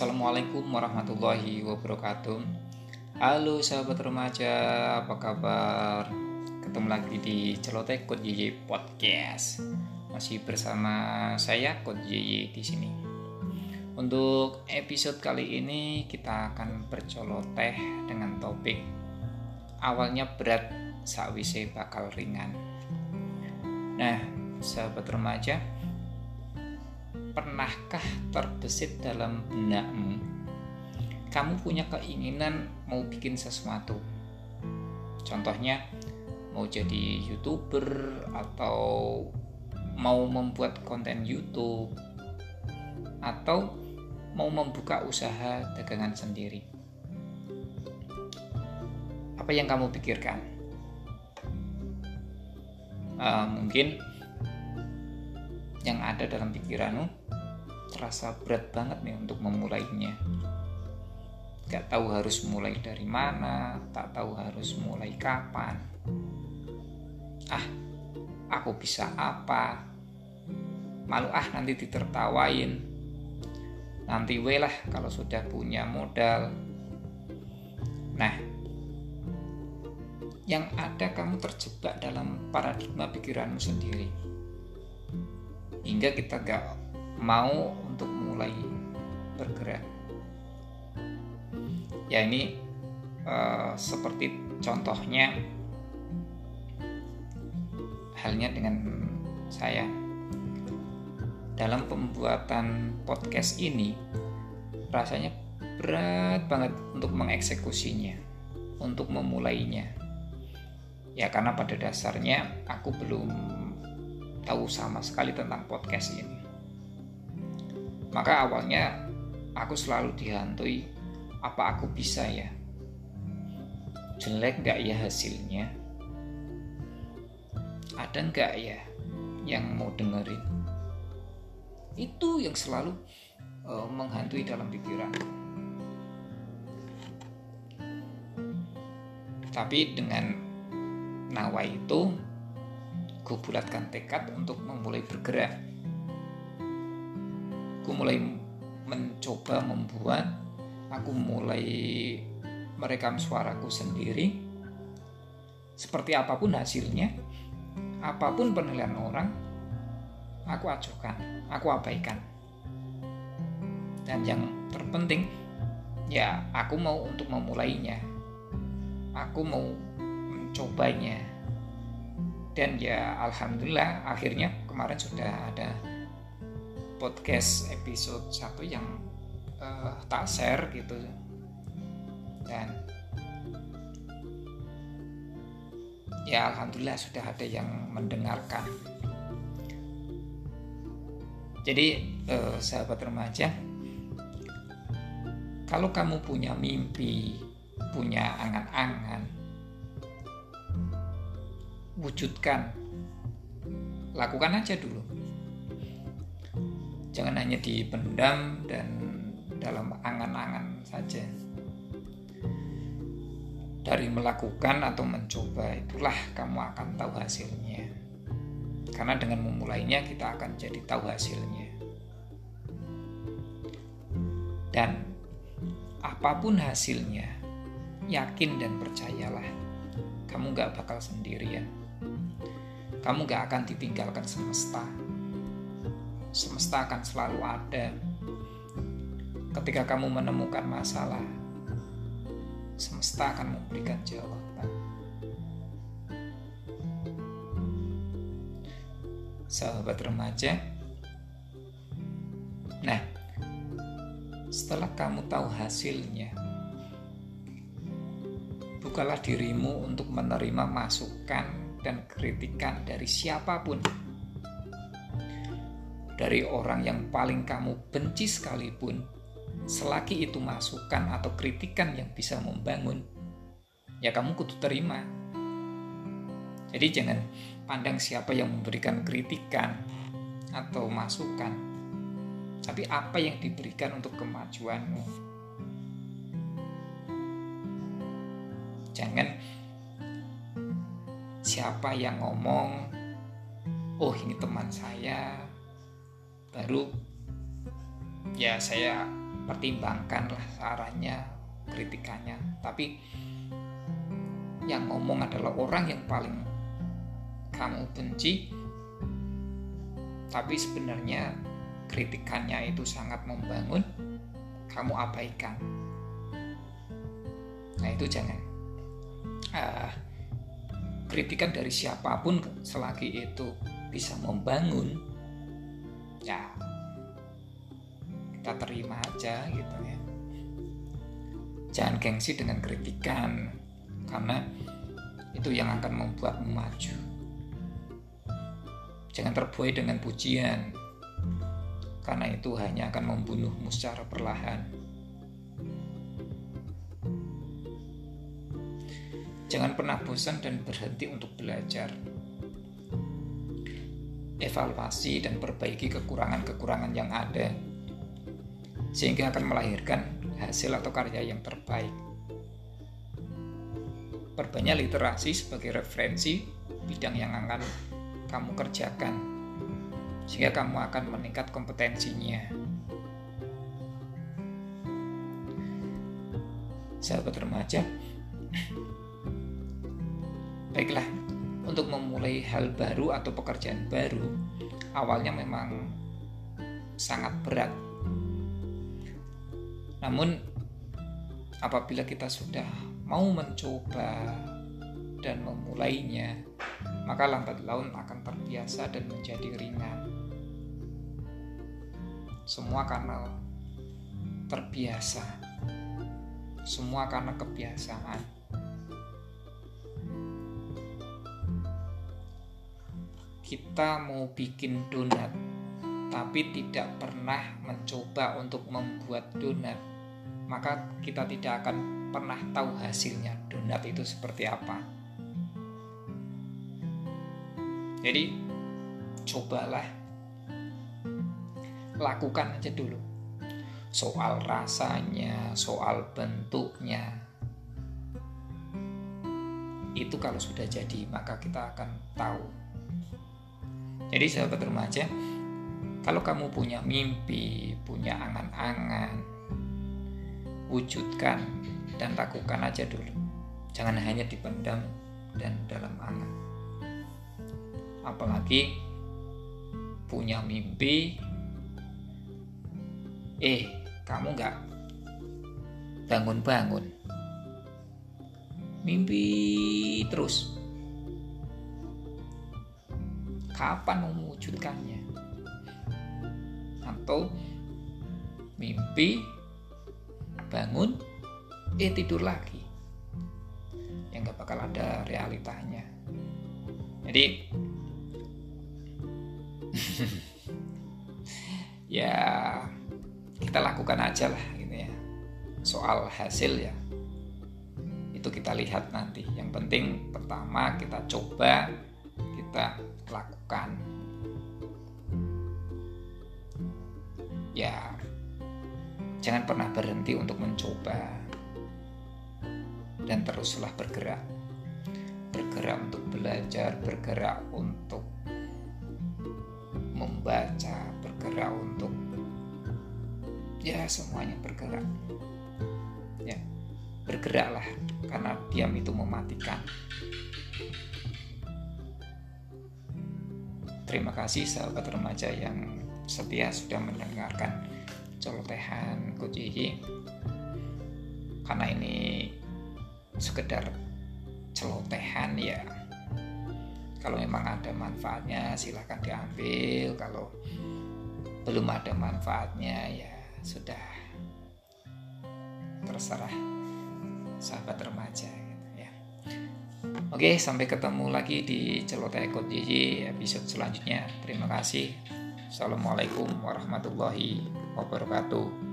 Assalamualaikum warahmatullahi wabarakatuh. Halo sahabat remaja, apa kabar? Ketemu lagi di Celoteh Kod YY Podcast. Masih bersama saya Kod YY di sini. Untuk episode kali ini kita akan berceloteh dengan topik. Awalnya berat, sakwise bakal ringan. Nah, sahabat remaja, pernahkah terbesit dalam benakmu? Kamu punya keinginan mau bikin sesuatu. Contohnya mau jadi youtuber atau mau membuat konten YouTube atau mau membuka usaha dagangan sendiri. Apa yang kamu pikirkan? Uh, mungkin yang ada dalam pikiranmu terasa berat banget nih untuk memulainya. Gak tahu harus mulai dari mana tak tahu harus mulai kapan. Ah aku bisa apa? Malu ah nanti ditertawain. Nanti we lah kalau sudah punya modal. Nah yang ada kamu terjebak dalam paradigma pikiranmu sendiri. Hingga kita gak mau untuk mulai bergerak. Ya ini uh, seperti contohnya halnya dengan saya. Dalam pembuatan podcast ini rasanya berat banget untuk mengeksekusinya untuk memulainya. Ya karena pada dasarnya aku belum tahu sama sekali tentang podcast ini. Maka awalnya aku selalu dihantui apa aku bisa ya? Jelek gak ya hasilnya? Ada nggak ya yang mau dengerin? Itu yang selalu uh, menghantui dalam pikiran. Tapi dengan nawa itu Aku bulatkan tekad untuk memulai bergerak. Aku mulai mencoba membuat, aku mulai merekam suaraku sendiri. Seperti apa pun hasilnya, apa pun penilaian orang, aku acuhkan, aku abaikan. Dan yang terpenting, ya aku mau untuk memulainya. Aku mau mencobanya dan ya alhamdulillah akhirnya kemarin sudah ada podcast episode satu yang uh, tak share gitu. Dan ya alhamdulillah sudah ada yang mendengarkan. Jadi uh, sahabat remaja kalau kamu punya mimpi punya angan-angan wujudkan lakukan aja dulu jangan hanya dipendam dan dalam angan-angan saja. Dari melakukan atau mencoba itulah kamu akan tahu hasilnya. Karena dengan memulainya kita akan jadi tahu hasilnya. Dan apa pun hasilnya yakin dan percayalah kamu gak bakal sendirian. Kamu gak akan ditinggalkan semesta. Semesta akan selalu ada. Ketika kamu menemukan masalah, semesta akan memberikan jawaban. Sahabat remaja, nah, setelah kamu tahu hasilnya, bukalah dirimu untuk menerima masukan dan kritikan dari siapa pun. Dari orang yang paling kamu benci sekalipun, selagi itu masukan atau kritikan yang bisa membangun, ya kamu kudu terima. Jadi jangan pandang siapa yang memberikan kritikan atau masukan, tapi apa yang diberikan untuk kemajuanmu. Jangan siapa yang ngomong oh ini teman saya baru ya saya pertimbangkanlah sarannya kritikannya. Tapi yang ngomong adalah orang yang paling kamu benci tapi sebenarnya kritikannya itu sangat membangun kamu abaikan. Nah itu jangan. Uh, kritikan dari siapa pun selagi itu bisa membangun ya kita terima aja gitu ya. Jangan gengsi dengan kritikan karena itu yang akan membuatmu maju. Jangan terbuai dengan pujian karena itu hanya akan membunuhmu secara perlahan. Jangan pernah bosan dan berhenti untuk belajar. Evaluasi dan perbaiki kekurangan-kekurangan yang ada, sehingga akan melahirkan hasil atau karya yang terbaik. Perbanyak literasi sebagai referensi bidang yang akan kamu kerjakan, sehingga kamu akan meningkat kompetensinya. Sahabat remaja, Baiklah, memulai hal baru atau pekerjaan baru, awalnya memang sangat berat. Namun, apabila kita sudah mau mencoba dan memulainya, maka lambat laun akan terbiasa dan menjadi ringan. Semua karena terbiasa, semua karena kebiasaan. Kita mau bikin donat tapi tidak pernah mencoba untuk membuat donat maka kita tidak akan pernah tahu hasilnya donat itu seperti apa. Jadi cobalah. Lakukan aja dulu. Soal rasanya soal bentuknya. Itu kalau sudah jadi maka kita akan tahu jadi sahabat remaja, kalau kamu punya mimpi, punya angan-angan, wujudkan dan lakukan aja dulu. Jangan hanya dipendam dan dalam angan. Apalagi punya mimpi, eh kamu nggak bangun-bangun. Mimpi terus kapan mewujudkannya. Atau mimpi bangun eh tidur lagi. Yang gak bakal ada realitanya. Jadi ya kita lakukan aja lah gitu ya. Soal hasil ya. Itu kita lihat nanti. Yang penting pertama kita coba kita lakukan. Ya jangan pernah berhenti untuk mencoba dan teruslah bergerak. Bergerak untuk belajar bergerak untuk membaca bergerak untuk ya semuanya bergerak. Ya bergeraklah karena diam itu mematikan Terima kasih sahabat remaja yang setia sudah mendengarkan celotehan Coach Karena ini sekedar celotehan ya. Kalau memang ada manfaatnya silahkan diambil. Kalau belum ada manfaatnya ya sudah terserah sahabat remaja. Oke, sampai ketemu lagi di Celoteh Ekot Jiji episode selanjutnya. Terima kasih. Assalamualaikum warahmatullahi wabarakatuh.